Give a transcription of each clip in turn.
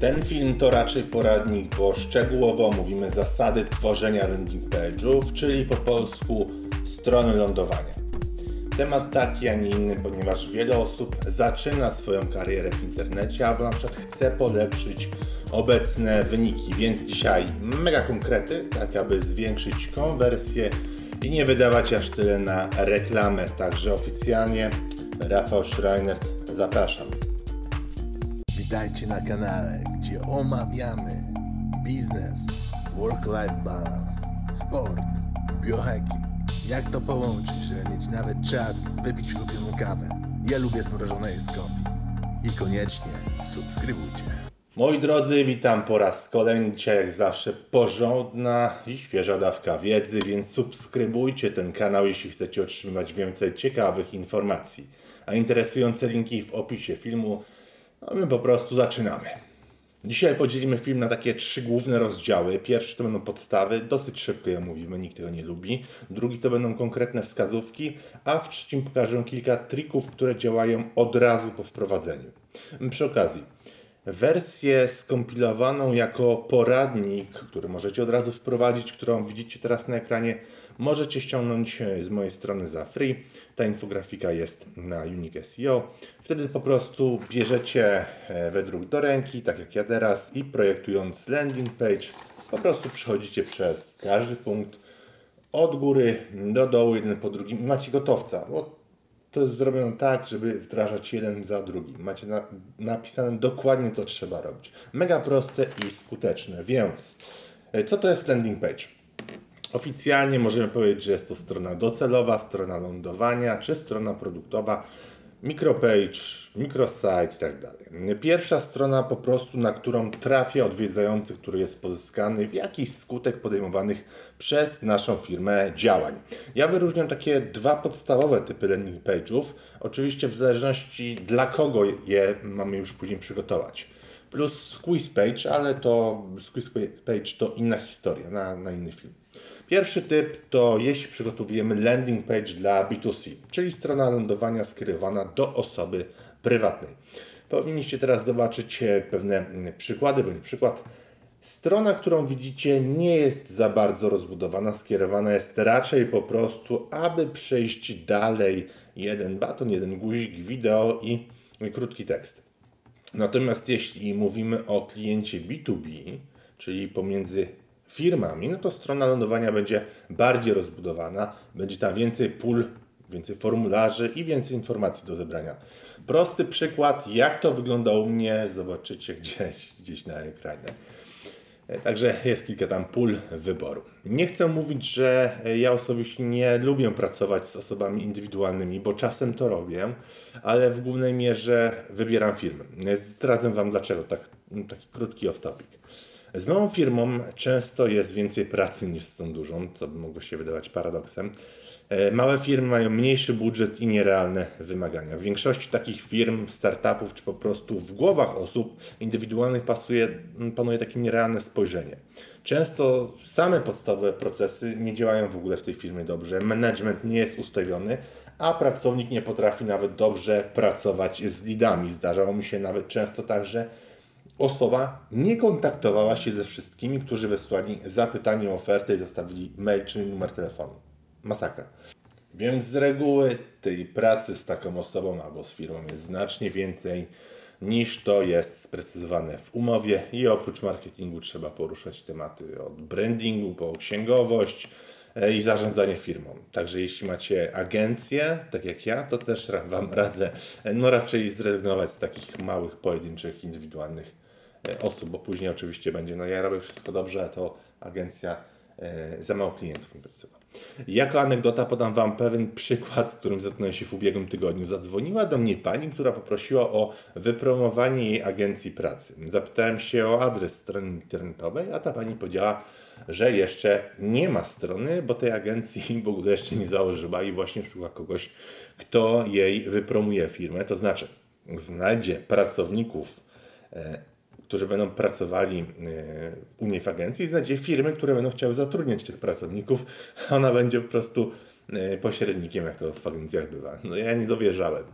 Ten film to raczej poradnik, bo szczegółowo mówimy zasady tworzenia landing page'ów, czyli po polsku strony lądowania. Temat taki, a nie inny, ponieważ wiele osób zaczyna swoją karierę w internecie, albo na przykład chce polepszyć obecne wyniki, więc dzisiaj mega konkrety, tak aby zwiększyć konwersję i nie wydawać aż tyle na reklamę. Także oficjalnie Rafał Schreiner, zapraszam. Witajcie na kanale, gdzie omawiamy biznes, work-life balance, sport, biohacking. Jak to połączyć, żeby mieć nawet czas wypić ulubioną kawę. Ja lubię zmrożone coffee. I koniecznie subskrybujcie. Moi drodzy, witam po raz kolejny. Dzisiaj jak zawsze porządna i świeża dawka wiedzy, więc subskrybujcie ten kanał, jeśli chcecie otrzymywać więcej ciekawych informacji. A interesujące linki w opisie filmu. No my po prostu zaczynamy. Dzisiaj podzielimy film na takie trzy główne rozdziały. Pierwszy to będą podstawy, dosyć szybko je omówimy, nikt tego nie lubi. Drugi to będą konkretne wskazówki, a w trzecim pokażę kilka trików, które działają od razu po wprowadzeniu. Przy okazji, wersję skompilowaną jako poradnik, który możecie od razu wprowadzić, którą widzicie teraz na ekranie, możecie ściągnąć z mojej strony za free. Ta infografika jest na Unique SEO. Wtedy po prostu bierzecie e, wedruk do ręki, tak jak ja teraz, i projektując landing page, po prostu przechodzicie przez każdy punkt od góry do dołu, jeden po drugim macie gotowca. Bo to jest zrobione tak, żeby wdrażać jeden za drugim. Macie na, napisane dokładnie, co trzeba robić. Mega proste i skuteczne. Więc, e, co to jest landing page? Oficjalnie możemy powiedzieć, że jest to strona docelowa, strona lądowania czy strona produktowa, micropage, microsite i tak. Pierwsza strona po prostu, na którą trafia odwiedzający, który jest pozyskany w jakiś skutek podejmowanych przez naszą firmę działań. Ja wyróżniam takie dwa podstawowe typy landing page'ów, oczywiście w zależności dla kogo je mamy już później przygotować plus squeeze page, ale to squeeze page to inna historia, na, na inny film. Pierwszy typ to jeśli przygotowujemy landing page dla B2C, czyli strona lądowania skierowana do osoby prywatnej. Powinniście teraz zobaczyć e, pewne mm, przykłady, bądź przykład. Strona, którą widzicie, nie jest za bardzo rozbudowana, skierowana jest raczej po prostu, aby przejść dalej jeden baton, jeden guzik, wideo i krótki tekst. Natomiast jeśli mówimy o kliencie B2B, czyli pomiędzy firmami, no to strona lądowania będzie bardziej rozbudowana, będzie tam więcej pól, więcej formularzy i więcej informacji do zebrania. Prosty przykład, jak to wygląda u mnie, zobaczycie gdzieś, gdzieś na ekranie. E, także jest kilka tam pól wyboru. Nie chcę mówić, że ja osobiście nie lubię pracować z osobami indywidualnymi, bo czasem to robię, ale w głównej mierze wybieram firmy. Zdradzę Wam dlaczego, tak, taki krótki off-topic. Z małą firmą często jest więcej pracy niż z tą dużą, co by mogło się wydawać paradoksem. E, małe firmy mają mniejszy budżet i nierealne wymagania. W większości takich firm, startupów czy po prostu w głowach osób indywidualnych pasuje, panuje takie nierealne spojrzenie. Często same podstawowe procesy nie działają w ogóle w tej firmie dobrze, management nie jest ustawiony, a pracownik nie potrafi nawet dobrze pracować z lidami. Zdarzało mi się nawet często tak, że osoba nie kontaktowała się ze wszystkimi, którzy wysłali zapytanie o ofertę i zostawili mail czy numer telefonu. Masakra. Więc z reguły tej pracy z taką osobą albo z firmą jest znacznie więcej niż to jest sprecyzowane w umowie i oprócz marketingu trzeba poruszać tematy od brandingu po księgowość e, i zarządzanie firmą. Także jeśli macie agencję, tak jak ja, to też Wam radzę e, no raczej zrezygnować z takich małych, pojedynczych, indywidualnych e, osób, bo później oczywiście będzie, no ja robię wszystko dobrze, a to agencja za mało klientów mi. Jako anegdota podam Wam pewien przykład, z którym zetknąłem się w ubiegłym tygodniu. Zadzwoniła do mnie pani, która poprosiła o wypromowanie jej agencji pracy. Zapytałem się o adres strony internetowej, a ta pani powiedziała, że jeszcze nie ma strony, bo tej agencji w ogóle jeszcze nie założyła i właśnie szuka kogoś, kto jej wypromuje firmę. To znaczy, znajdzie pracowników e, którzy będą pracowali e, u niej w agencji, znajdzie firmy, które będą chciały zatrudniać tych pracowników. Ona będzie po prostu e, pośrednikiem, jak to w agencjach bywa. No ja nie dowierzałem.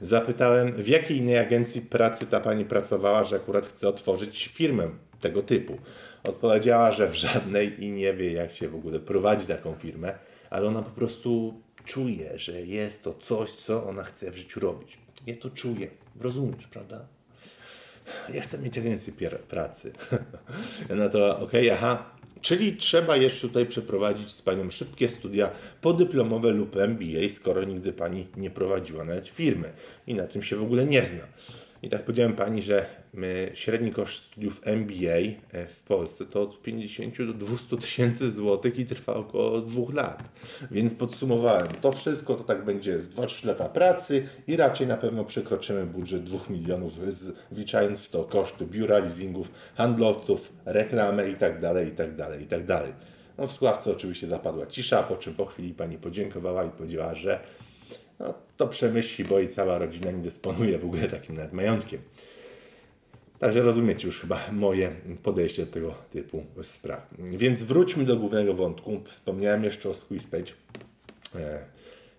Zapytałem, w jakiej innej agencji pracy ta pani pracowała, że akurat chce otworzyć firmę tego typu. Odpowiedziała, że w żadnej i nie wie, jak się w ogóle prowadzi taką firmę, ale ona po prostu czuje, że jest to coś, co ona chce w życiu robić. Ja to czuję. Rozumiesz, prawda? Ja chcę mieć agencję pracy. No to okej, aha. Czyli trzeba jeszcze tutaj przeprowadzić z Panią szybkie studia podyplomowe lub MBA, skoro nigdy Pani nie prowadziła nawet firmy i na tym się w ogóle nie zna. I tak powiedziałem Pani, że średni koszt studiów MBA e, w Polsce to od 50 do 200 tysięcy złotych i trwa około dwóch lat. Więc podsumowałem, to wszystko to tak będzie z 2-3 lata pracy i raczej na pewno przekroczymy budżet 2 milionów, wliczając w to koszty biura, leasingów, handlowców, reklamę i tak dalej, i tak dalej, i tak. No w słuchawce oczywiście zapadła cisza, po czym po chwili pani podziękowała i powiedziała, że no, to przemyśli, bo i cała rodzina nie dysponuje w ogóle takim nawet majątkiem. Także rozumiecie już chyba moje podejście do tego typu spraw. Więc wróćmy do głównego wątku. Wspomniałem jeszcze o SqueezePage. E,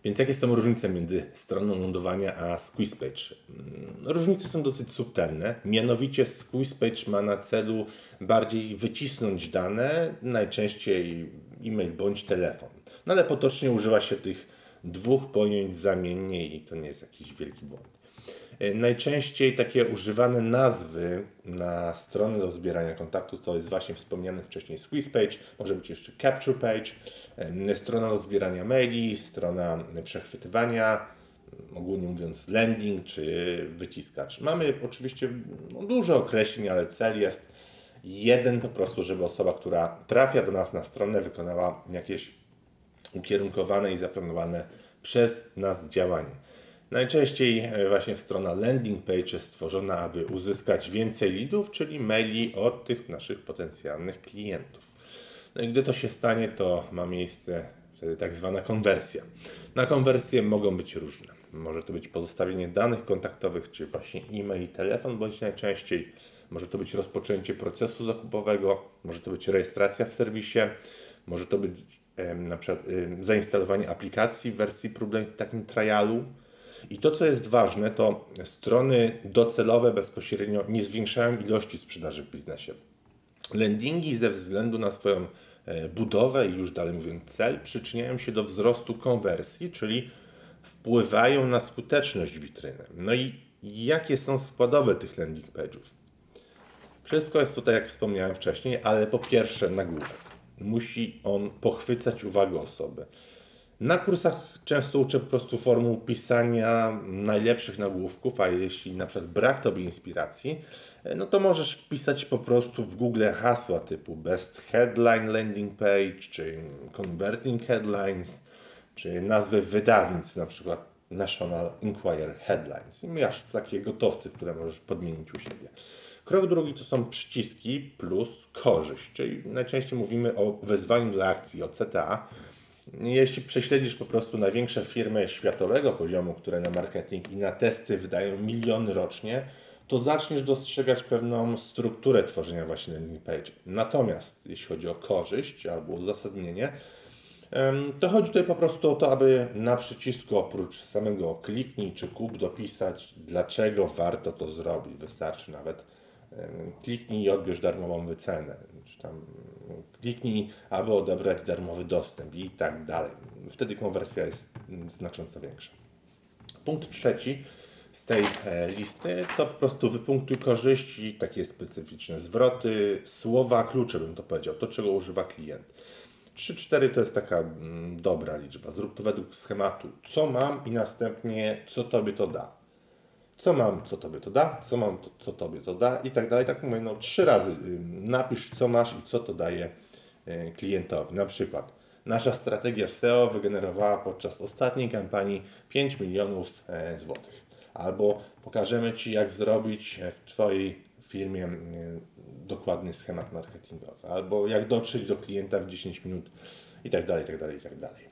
Więc jakie są różnice między stroną lądowania a SqueezePage? Mm, Różnice są dosyć subtelne. Mianowicie SqueezePage ma na celu bardziej wycisnąć dane, najczęściej e-mail bądź telefon. No ale potocznie używa się tych dwóch pojęć zamiennie i to nie jest jakiś wielki błąd. E, Najczęściej takie używane nazwy na strony do zbierania kontaktów to jest właśnie wspomniany wcześniej squeeze page, może być jeszcze capture page, em, strona do zbierania maili, strona przechwytywania, ogólnie mówiąc landing czy wyciskacz. Mamy oczywiście no, dużo określeń, ale cel jest jeden po prostu, żeby osoba, która trafia do nas na stronę wykonała jakieś ukierunkowane i zaplanowane przez nas działanie. Najczęściej e, właśnie strona landing page jest stworzona, aby uzyskać więcej leadów, czyli maili od tych naszych potencjalnych klientów. No i gdy to się stanie, to ma miejsce wtedy tak zwana konwersja. Na konwersje mogą być różne. Może to być pozostawienie danych kontaktowych, czy właśnie e-mail i telefon, bądź najczęściej może to być rozpoczęcie procesu zakupowego, może to być rejestracja w serwisie, może to być na przykład zainstalowanie aplikacji w wersji próbnej, takim trialu. I to, co jest ważne, to strony docelowe bezpośrednio nie zwiększają ilości sprzedaży w biznesie. Landingi ze względu na swoją e, budowę i już dalej mówiąc cel przyczyniają się do wzrostu konwersji, czyli wpływają na skuteczność witryny. No i jakie są składowe tych landing page'ów? Wszystko jest tutaj, jak wspomniałem wcześniej, ale po pierwsze nagłówek. Musi on pochwycać uwagę osoby. Na kursach często uczę po prostu formuł pisania najlepszych nagłówków, a jeśli na przykład brak Tobie inspiracji, no to możesz wpisać po prostu w Google hasła typu Best Headline Landing Page, czy Converting Headlines, czy nazwy wydawnictw, na przykład National Enquirer Headlines. I masz takie gotowce, które możesz podmienić u siebie. Krok drugi to są przyciski plus korzyść, czyli najczęściej mówimy o wezwaniu do akcji, o CTA. Jeśli prześledzisz po prostu największe firmy światowego poziomu, które na marketing i na testy wydają miliony rocznie, to zaczniesz dostrzegać pewną strukturę tworzenia właśnie landing page. Natomiast jeśli chodzi o korzyść albo uzasadnienie, to chodzi tutaj po prostu o to, aby na przycisku oprócz samego kliknij czy kup dopisać, dlaczego warto to zrobić. Wystarczy nawet kliknij i odbierz darmową wycenę, czy tam kliknij, aby odebrać darmowy dostęp i tak dalej. Wtedy konwersja jest mm, znacząco większa. Punkt trzeci z tej e, listy to po prostu wypunktuj korzyści, takie specyficzne zwroty, słowa klucze bym to powiedział, to czego używa klient. 3-4 to jest taka mm, dobra liczba. Zrób to według schematu, co mam i następnie co tobie to da. Co mam, co tobie to da, co mam, to, co tobie to da i tak dalej. Tak mówię, no trzy razy napisz, co masz i co to daje y, klientowi. Na przykład nasza strategia SEO wygenerowała podczas ostatniej kampanii 5 milionów e, złotych. Albo pokażemy Ci, jak zrobić e, w Twojej firmie dokładny schemat marketingowy. Albo jak dotrzeć do klienta w 10 minut i tak dalej, i tak dalej, i tak dalej.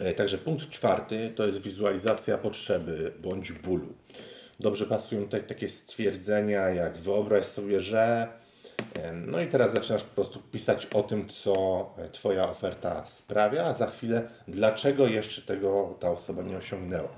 E, Także punkt czwarty to jest wizualizacja potrzeby bądź bólu. Dobrze pasują tutaj takie stwierdzenia jak wyobraź sobie, że Em, No i teraz zaczynasz po prostu pisać o tym, co e, Twoja oferta sprawia, a za chwilę dlaczego jeszcze tego ta osoba nie osiągnęła.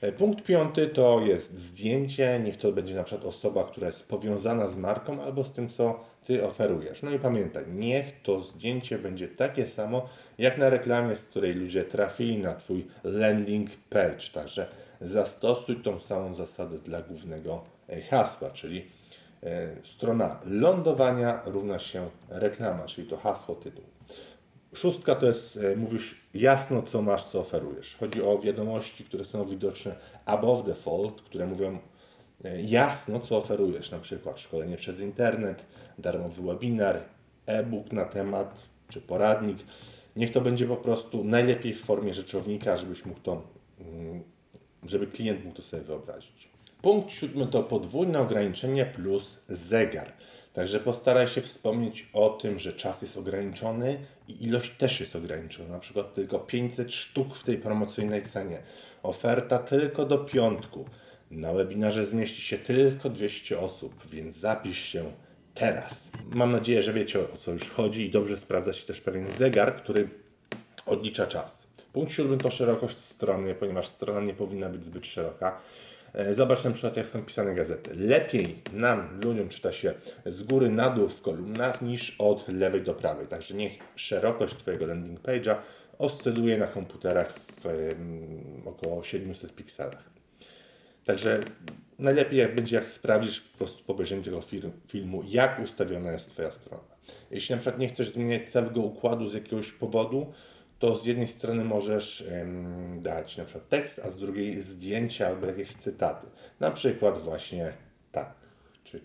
E, Punkt piąty to jest zdjęcie. Niech to będzie na przykład osoba, która jest powiązana z marką albo z tym, co Ty oferujesz. No i pamiętaj, niech to zdjęcie będzie takie samo jak na reklamie, z której ludzie trafili na Twój landing page. Także zastosuj tą samą zasadę dla głównego e, hasła, czyli e, strona lądowania równa się reklama, czyli to hasło, tytuł. Szóstka to jest, e, mówisz jasno, co masz, co oferujesz. Chodzi o wiadomości, które są widoczne above the fold, które mówią jasno, co oferujesz. Na przykład szkolenie przez internet, darmowy webinar, e-book na temat, czy poradnik. Niech to będzie po prostu najlepiej w formie rzeczownika, żebyś mógł to, żeby klient mógł to sobie wyobrazić. Punkt siódmy to podwójne ograniczenie plus zegar. Także postaraj się wspomnieć o tym, że czas jest ograniczony i ilość też jest ograniczona. Na przykład tylko 500 sztuk w tej promocyjnej cenie. Oferta tylko do piątku. Na webinarze zmieści się tylko 200 osób, więc zapisz się teraz. Mam nadzieję, że wiecie o co już chodzi i dobrze sprawdza się też pewien zegar, który odlicza czas. Punkt siódmy to szerokość strony, ponieważ strona nie powinna być zbyt szeroka. E, Zobacz na przykład, jak są pisane gazety. Lepiej nam, ludziom, czyta się z góry na dół w kolumnach niż od lewej do prawej. Także niech szerokość Twojego landing page'a oscyluje na komputerach w em, około 700 pikselach. Także najlepiej jak będzie, jak sprawdzisz po prostu po obejrzeniu tego filmu, jak ustawiona jest Twoja strona. Jeśli na przykład nie chcesz zmieniać całego układu z jakiegoś powodu, to z jednej strony możesz em, dać na przykład tekst, a z drugiej zdjęcia albo jakieś cytaty. Na przykład właśnie tak, czy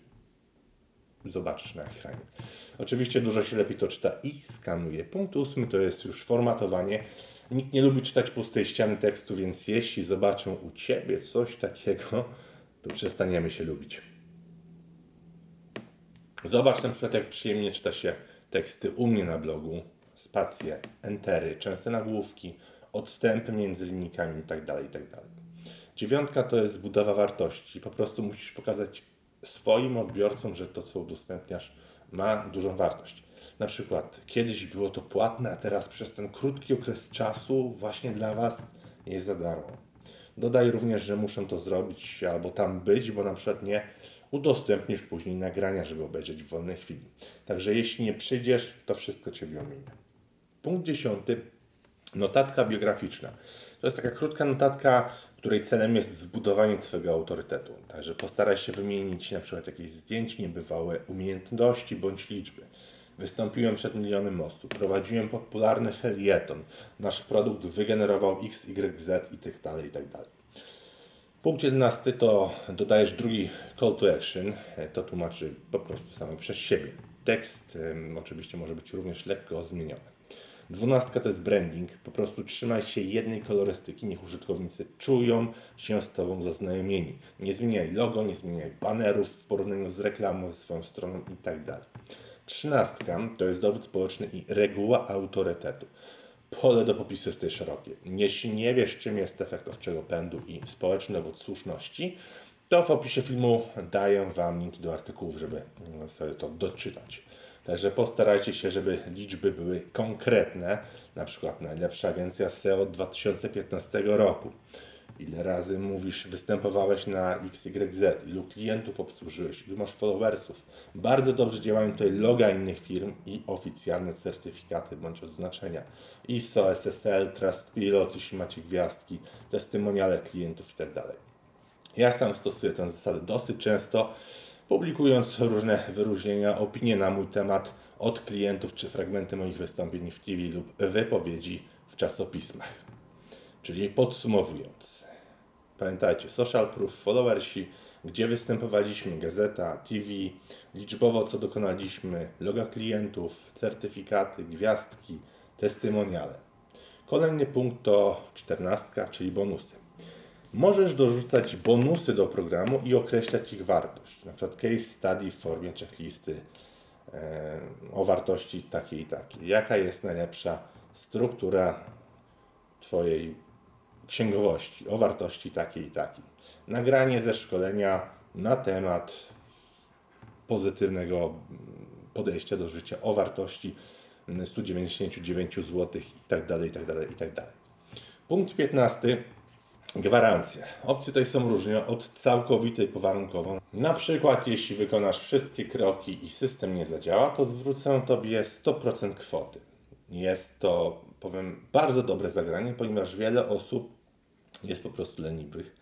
zobaczysz na ekranie. Oczywiście dużo się lepiej to czyta i skanuje. Punkt ósmy to jest już formatowanie. Nikt nie lubi czytać pustej ściany tekstu, więc jeśli zobaczą u Ciebie coś takiego, to przestaniemy się lubić. Zobacz na przykład, jak przyjemnie czyta się teksty u mnie na blogu, spacje, entery, częste nagłówki, odstępy między linijkami itd. itd. Dziewiątka to jest budowa wartości. Po prostu musisz pokazać swoim odbiorcom, że to, co udostępniasz, ma dużą wartość. Na przykład kiedyś było to płatne, a teraz przez ten krótki okres czasu właśnie dla Was jest za darmo. Dodaj również, że muszę to zrobić albo tam być, bo na przykład nie udostępnisz później nagrania, żeby obejrzeć w wolnej chwili. Także jeśli nie przyjdziesz, to wszystko Ciebie ominie. Punkt dziesiąty. Notatka biograficzna. To jest taka krótka notatka, której celem jest zbudowanie Twojego autorytetu. Także postaraj się wymienić na przykład jakieś zdjęcie, niebywałe umiejętności bądź liczby. Wystąpiłem przed milionem osób, prowadziłem popularny felieton, nasz produkt wygenerował X, Y, Z i tak dalej, i tak dalej. Punkt 11 to dodajesz drugi call to action. To tłumaczy po prostu samo przez siebie. Tekst oczywiście może być również lekko zmieniony. Dwunastka to jest branding. Po prostu trzymaj się jednej kolorystyki, niech użytkownicy czują się z Tobą zaznajomieni. Nie zmieniaj logo, nie zmieniaj banerów w porównaniu z reklamą, ze swoją stroną i tak. Trzynastka to jest dowód społeczny i reguła autorytetu. Pole do popisu jest tutaj szerokie. Jeśli nie wiesz, czym jest efekt owczego pędu i społeczny dowód słuszności, to w opisie filmu daję Wam linki do artykułów, żeby mm, sobie to doczytać. Także postarajcie się, żeby liczby były konkretne. Na przykład najlepsza agencja SEO od 2015 roku. Ile razy mówisz, występowałeś na XYZ, ilu klientów obsłużyłeś, ilu masz followersów. Bardzo dobrze działają tutaj loga innych firm i oficjalne certyfikaty bądź odznaczenia. ISO, SSL, Trustpilot, jeśli macie gwiazdki, testymoniale klientów itd. Ja sam stosuję tę zasadę dosyć często, publikując różne wyróżnienia, opinie na mój temat od klientów czy fragmenty moich wystąpień w TV lub wypowiedzi w czasopismach. Czyli podsumowując, pamiętajcie, social proof, followersi, gdzie występowaliśmy, gazeta, TV, liczbowo co dokonaliśmy, loga klientów, certyfikaty, gwiazdki, testymoniale. Kolejny punkt to czternastka, czyli bonusy. Możesz dorzucać bonusy do programu i określać ich wartość. Na przykład case study w formie checklisty e, o wartości takiej i takiej. Jaka jest najlepsza struktura Twojej księgowości o wartości takiej i takiej. Nagranie ze szkolenia na temat pozytywnego podejścia do życia o wartości mm, 199 zł i tak dalej, i tak dalej, i tak dalej. Punkt 15. Gwarancja. Opcje tutaj są różne od całkowitej po warunkową. Na przykład, jeśli wykonasz wszystkie kroki i system nie zadziała, to zwrócę Tobie 100% kwoty. Jest to, powiem, bardzo dobre zagranie, ponieważ wiele osób jest po prostu leniwych.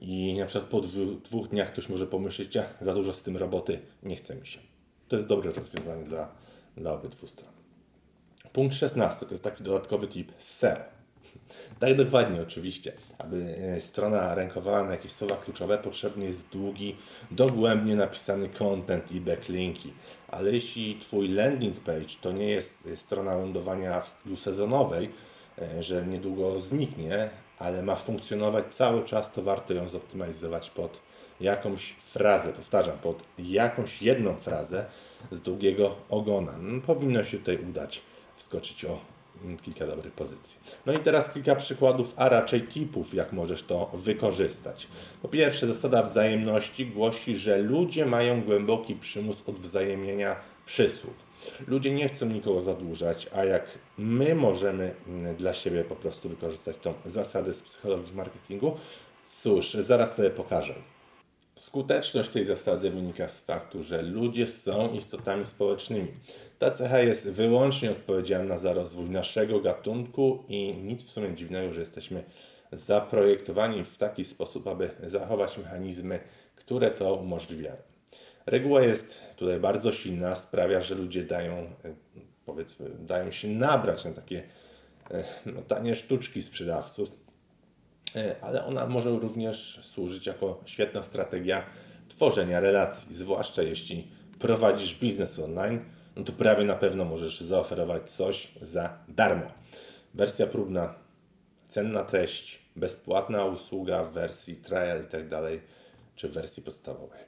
I na przykład po dwóch dniach ktoś może pomyśleć, ja za dużo z tym roboty, nie chce mi się. To jest dobre rozwiązanie dla, dla obydwu stron. Punkt 16 to jest taki dodatkowy tip SEO. Tak dokładnie, oczywiście. Aby e, strona rankowała na jakieś słowa kluczowe, potrzebny jest długi, dogłębnie napisany content i backlinki. Ale jeśli Twój landing page to nie jest e, strona lądowania w stylu sezonowej, e, że niedługo zniknie, ale ma funkcjonować cały czas, to warto ją zoptymalizować pod jakąś frazę, powtarzam, pod jakąś jedną frazę z długiego ogona. No, powinno się tutaj udać wskoczyć o kilka dobrych pozycji. No i teraz kilka przykładów, a raczej tipów, jak możesz to wykorzystać. Po pierwsze, zasada wzajemności głosi, że ludzie mają głęboki przymus odwzajemniania przysług. Ludzie nie chcą nikogo zadłużać, a jak my możemy mm, dla siebie po prostu wykorzystać tą zasadę z psychologii marketingu, cóż, zaraz sobie pokażę. Skuteczność tej zasady wynika z faktu, że ludzie są istotami społecznymi. Ta cecha jest wyłącznie odpowiedzialna za rozwój naszego gatunku i nic w sumie dziwnego, że jesteśmy zaprojektowani w taki sposób, aby zachować mechanizmy, które to umożliwiają. Reguła jest tutaj bardzo silna, sprawia, że ludzie dają, powiedzmy, dają się nabrać na takie e, no, tanie sztuczki sprzedawców, E, ale ona może również służyć jako świetna strategia tworzenia relacji, zwłaszcza jeśli prowadzisz biznes online, no to prawie na pewno możesz zaoferować coś za darmo. Wersja próbna, cenna treść, bezpłatna usługa w wersji trial i tak dalej, czy w wersji podstawowej.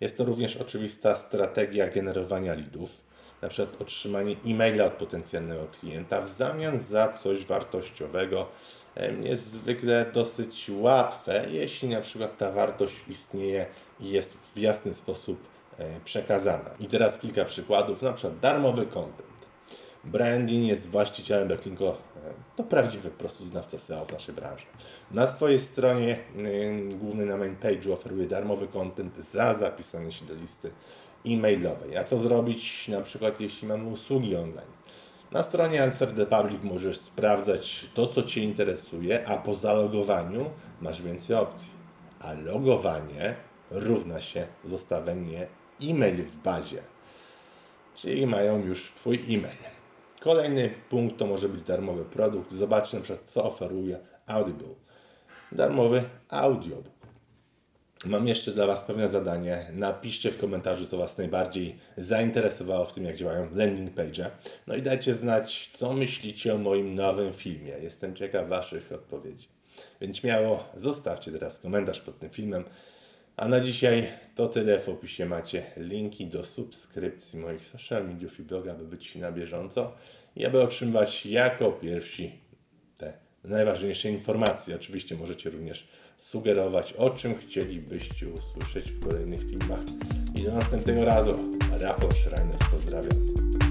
Jest to również oczywista strategia generowania leadów, na przykład otrzymanie e-maila od potencjalnego klienta w zamian za coś wartościowego jest zwykle dosyć łatwe, jeśli na przykład ta wartość istnieje i jest w jasny sposób przekazana. I teraz kilka przykładów, na przykład darmowy content. Branding jest właścicielem backlinku, e, to prawdziwy po prostu znawca SEO w naszej branży. Na swojej stronie głównej na main page'u oferuje darmowy content za zapisanie się do listy e-mailowej. A co zrobić na przykład jeśli mamy usługi online? Na stronie Answer the Public możesz sprawdzać to, co Cię interesuje, a po zalogowaniu masz więcej opcji. A logowanie równa się zostawienie e-mail w bazie. Czyli mają już Twój e-mail. Kolejny punkt to może być darmowy produkt. Zobacz na przykład, co oferuje Audible. Darmowy audiobook. Mam jeszcze dla Was pewne zadanie. Napiszcie w komentarzu, co Was najbardziej zainteresowało w tym, jak działają landing page. No i dajcie znać, co myślicie o moim nowym filmie. Jestem ciekaw Waszych odpowiedzi. Więc śmiało zostawcie teraz komentarz pod tym filmem. A na dzisiaj to tyle. W opisie macie linki do subskrypcji moich social mediów i bloga, aby być na bieżąco i aby otrzymywać jako pierwsi te najważniejsze informacje. Oczywiście możecie również sugerować, o czym chcielibyście usłyszeć w kolejnych filmach. I do następnego razu. Rafał Schreiner, pozdrawiam.